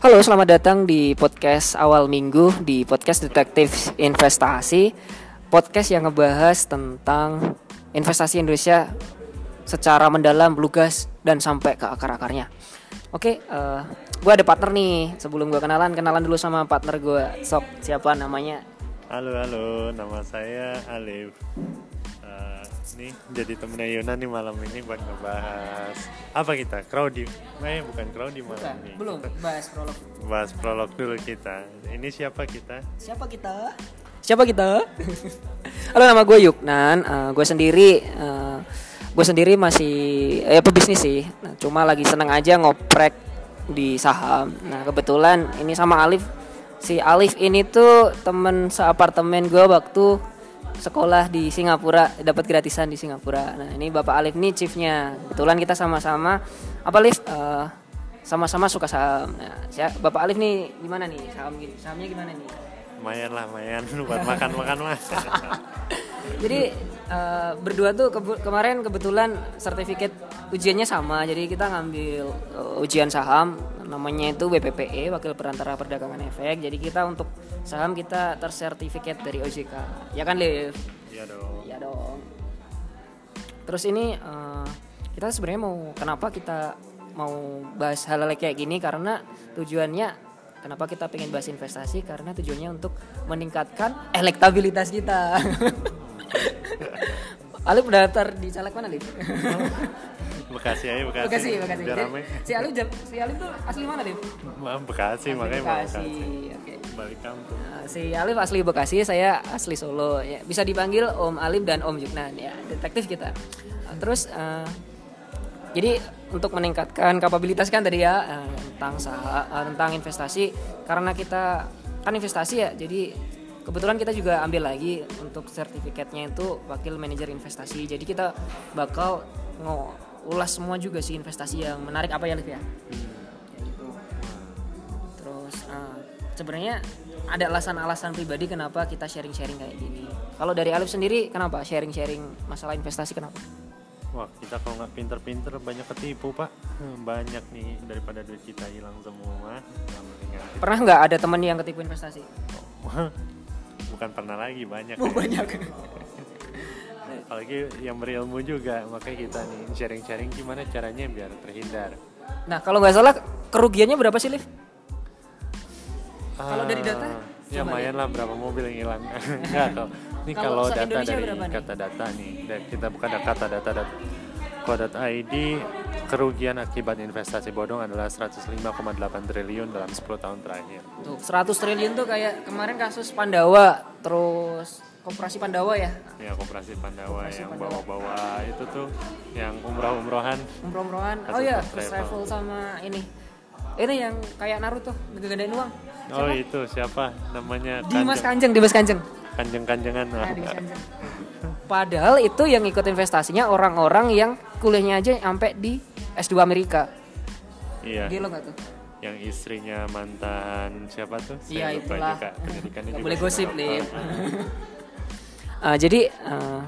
Halo, selamat datang di podcast awal minggu di podcast Detektif Investasi. Podcast yang ngebahas tentang investasi Indonesia secara mendalam, lugas, dan sampai ke akar-akarnya. Oke, uh, gue ada partner nih. Sebelum gue kenalan, kenalan dulu sama partner gue. Sok, siapa namanya? Halo, halo. Nama saya Alif nih jadi temennya Yuna nih malam ini buat ngebahas apa kita? Crowdy eh bukan crowdy malam bukan, ini. belum. Bahas prolog. Bahas prolog dulu kita. Ini siapa kita? Siapa kita? Siapa kita? Halo nama gue Yuknan. Uh, eh, gue sendiri uh, gue sendiri masih ya pebisnis sih. Nah, cuma lagi seneng aja ngoprek di saham. Nah kebetulan ini sama Alif. Si Alif ini tuh temen seapartemen gue waktu sekolah di Singapura dapat gratisan di Singapura. Nah ini Bapak Alif nih chiefnya. Kebetulan kita sama-sama apa Alif uh, sama-sama suka saham. Nah, saya Bapak Alif nih gimana nih saham sahamnya gimana nih? Lumayan lah, lumayan buat makan-makan mas. jadi uh, berdua tuh ke kemarin kebetulan sertifikat ujiannya sama. Jadi kita ngambil uh, ujian saham namanya itu WPPE Wakil Perantara Perdagangan Efek. Jadi kita untuk saham kita tersertifikat dari OJK ya kan Liv? Iya dong. Iya dong. Terus ini uh, kita sebenarnya mau kenapa kita mau bahas hal-hal kayak gini? Karena tujuannya kenapa kita pengen bahas investasi? Karena tujuannya untuk meningkatkan elektabilitas kita Alif daftar di caleg mana Alif? Bekasi aja Bekasi. Bekasi, Bekasi. Biar rame. Si Alif si Alif tuh asli mana, Alif? Bekasi, asli makanya Bekasi. Bekasi. Oke. Balik kampung. Nah, si Alif asli Bekasi, saya asli Solo. Ya, bisa dipanggil Om Alif dan Om Juknan ya, detektif kita. Nah, terus uh, jadi untuk meningkatkan kapabilitas kan tadi ya uh, tentang saham, uh, tentang investasi karena kita kan investasi ya, jadi kebetulan kita juga ambil lagi untuk sertifikatnya itu wakil manajer investasi. Jadi kita bakal ngo ulas semua juga sih investasi yang menarik apa ya Liv ya hmm. gitu terus uh, sebenarnya ada alasan-alasan pribadi kenapa kita sharing-sharing kayak gini kalau dari Alif sendiri kenapa sharing-sharing masalah investasi kenapa Wah kita kalau nggak pinter-pinter banyak ketipu pak hmm, Banyak nih daripada duit kita hilang semua Pernah nggak ada teman yang ketipu investasi? Bukan pernah lagi banyak oh, ya. banyak. Apalagi yang berilmu juga makanya kita nih sharing-sharing gimana caranya biar terhindar. Nah kalau nggak salah kerugiannya berapa sih Liv? Uh, kalau dari data ya lumayan lah berapa mobil yang hilang. Nggak kalau ini kalau, data dari kata data nih kita bukan kata data data Ko.id kerugian akibat investasi bodong adalah 105,8 triliun dalam 10 tahun terakhir. Tuh, 100 triliun tuh kayak kemarin kasus Pandawa, terus Koperasi Pandawa ya? Ya Koperasi Pandawa Koperasi yang bawa-bawa itu tuh yang umroh-umrohan. Umroh-umrohan. Oh iya, first travel sama ini. Ini yang kayak Naruto, ngegandain uang. Siapa? Oh itu siapa namanya? Dimas Kanjeng, Dimas Kanjeng. Kanjeng-kanjengan. Nah, Kanjeng. Padahal itu yang ikut investasinya orang-orang yang kuliahnya aja sampai di S2 Amerika. Iya. Gila gak tuh? Yang istrinya mantan siapa tuh? Iya itulah. Juga. Gak boleh gosip, nih. uh, jadi uh,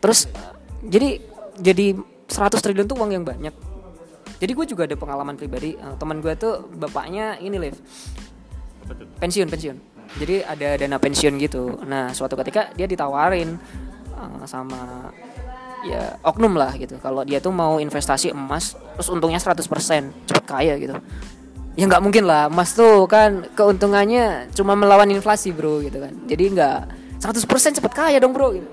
terus uh, jadi jadi 100 triliun tuh uang yang banyak jadi gue juga ada pengalaman pribadi uh, teman gue tuh bapaknya ini live pensiun pensiun jadi ada dana pensiun gitu nah suatu ketika dia ditawarin uh, sama ya oknum lah gitu. Kalau dia tuh mau investasi emas terus untungnya 100% cepet kaya gitu. Ya nggak mungkin lah emas tuh kan keuntungannya cuma melawan inflasi bro gitu kan. Jadi nggak 100% cepet kaya dong bro gitu.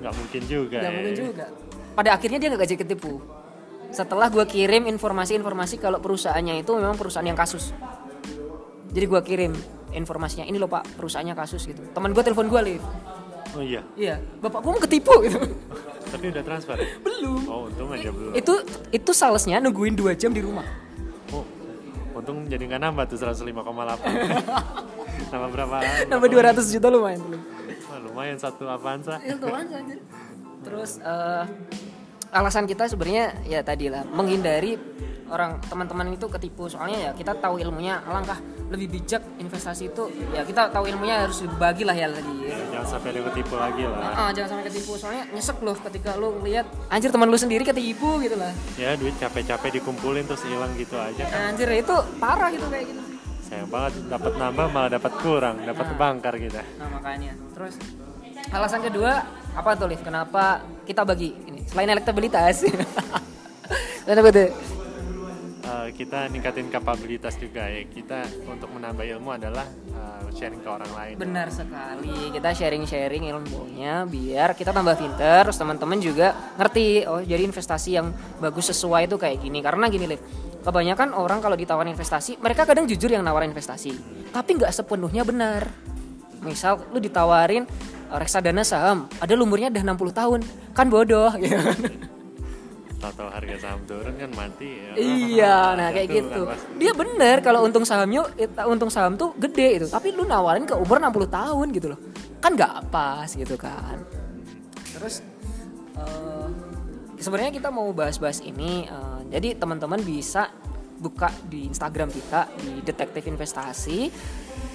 Gak mungkin juga Gak ya. mungkin juga. Pada akhirnya dia gak jadi ketipu. Setelah gue kirim informasi-informasi Kalau perusahaannya itu memang perusahaan yang kasus. Jadi gue kirim informasinya Ini loh pak perusahaannya kasus gitu. Teman gue telepon gue live Oh iya? Iya. Bapak gue mau ketipu gitu. Tapi udah transfer? belum. Oh untung aja belum. Itu itu salesnya nungguin 2 jam di rumah. Oh untung jadi gak nambah tuh 105,8 Nama berapa? Nama 200 juta lumayan belum? lumayan satu Avanza. Itu Avanza Terus uh, alasan kita sebenarnya ya tadi lah menghindari orang teman-teman itu ketipu. Soalnya ya kita tahu ilmunya alangkah lebih bijak investasi itu ya kita tahu ilmunya harus dibagi lah ya tadi. Ya. jangan sampai ada ketipu lagi lah. Uh, jangan sampai ketipu. Soalnya nyesek loh ketika lo lihat anjir teman lu sendiri ketipu gitu lah. Ya duit capek-capek dikumpulin terus hilang gitu aja. Kan. anjir itu parah gitu kayak gitu. Sayang banget dapat nambah malah dapat kurang dapat nah, bangkar kita nah makanya. Terus alasan kedua apa tuh Liv? Kenapa kita bagi? Ini selain elektabilitas. Kenapa tuh? Uh, kita ningkatin kapabilitas juga ya. Kita untuk menambah ilmu adalah uh, sharing ke orang lain. Benar sekali. Kita sharing-sharing ilmunya biar kita tambah pinter terus teman-teman juga ngerti oh jadi investasi yang bagus sesuai itu kayak gini. Karena gini Liv kebanyakan orang kalau ditawarin investasi mereka kadang jujur yang nawarin investasi tapi nggak sepenuhnya benar. Misal lu ditawarin uh, reksadana saham ada lumurnya udah 60 tahun kan bodoh gitu tahu harga saham turun kan mati ya. iya nah kayak gitu. kan dia bener kalau untung sahamnya untung saham tuh gede itu tapi lu nawarin ke umur 60 tahun gitu loh. Kan nggak pas gitu kan. Terus uh, sebenarnya kita mau bahas-bahas ini uh, jadi teman-teman bisa buka di Instagram kita di detektif investasi.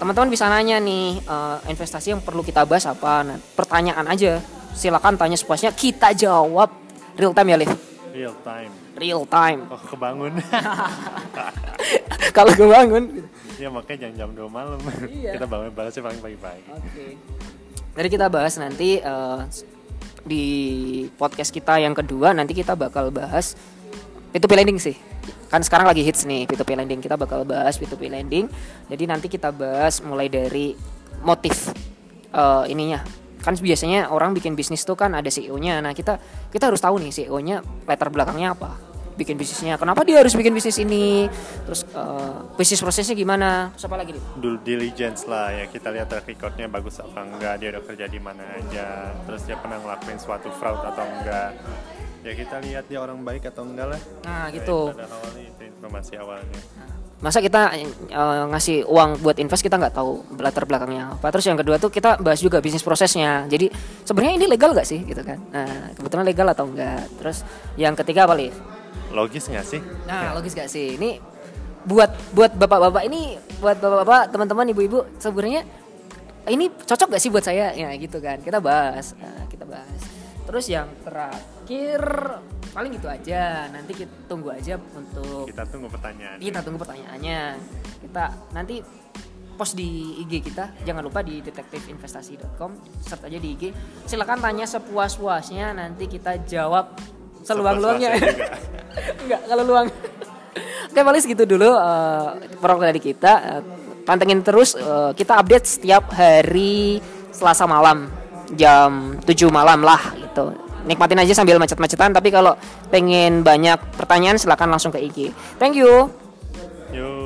Teman-teman bisa nanya nih uh, investasi yang perlu kita bahas apa? Nah, pertanyaan aja. Silakan tanya sepuasnya. Kita jawab real time ya Liv Real time. Real time. Oh, kebangun. Kalau kebangun. Ya makanya jangan jam 2 malam. Iya. kita bangun balasnya paling pagi-pagi. Oke. Okay. Jadi kita bahas nanti uh, di podcast kita yang kedua nanti kita bakal bahas P2P lending sih. Kan sekarang lagi hits nih P2P lending. Kita bakal bahas P2P lending. Jadi nanti kita bahas mulai dari motif uh, ininya kan biasanya orang bikin bisnis tuh kan ada CEO-nya. Nah, kita kita harus tahu nih CEO-nya latar belakangnya apa. Bikin bisnisnya. Kenapa dia harus bikin bisnis ini? Terus uh, bisnis prosesnya gimana? Terus apa lagi nih? Due diligence lah ya. Kita lihat track recordnya bagus apa enggak, dia udah kerja di mana aja. Terus dia pernah ngelakuin suatu fraud atau enggak. Ya kita lihat dia orang baik atau enggak lah. Nah, gitu. Itu informasi awalnya. Nah masa kita uh, ngasih uang buat invest kita nggak tahu latar belakangnya apa. Terus yang kedua tuh kita bahas juga bisnis prosesnya. Jadi sebenarnya ini legal gak sih gitu kan? Nah kebetulan legal atau enggak terus yang ketiga apa nih logis nggak sih? Nah logis gak sih? Ini buat buat bapak-bapak ini buat bapak-bapak teman-teman ibu-ibu sebenarnya ini cocok gak sih buat saya? Ya gitu kan. Kita bahas. Nah, kita bahas. Terus yang terakhir paling gitu aja. Nanti kita tunggu aja untuk kita tunggu pertanyaan kita tunggu pertanyaannya. Kita nanti post di IG kita. Jangan lupa di detektifinvestasi.com serta aja di IG silakan tanya sepuas-puasnya. Nanti kita jawab seluang-luangnya. Enggak kalau luang. Oke paling segitu dulu uh, program dari kita. Uh, pantengin terus uh, kita update setiap hari Selasa malam. Jam 7 malam lah gitu nikmatin aja sambil macet-macetan tapi kalau pengen banyak pertanyaan silahkan langsung ke IG thank you Yo.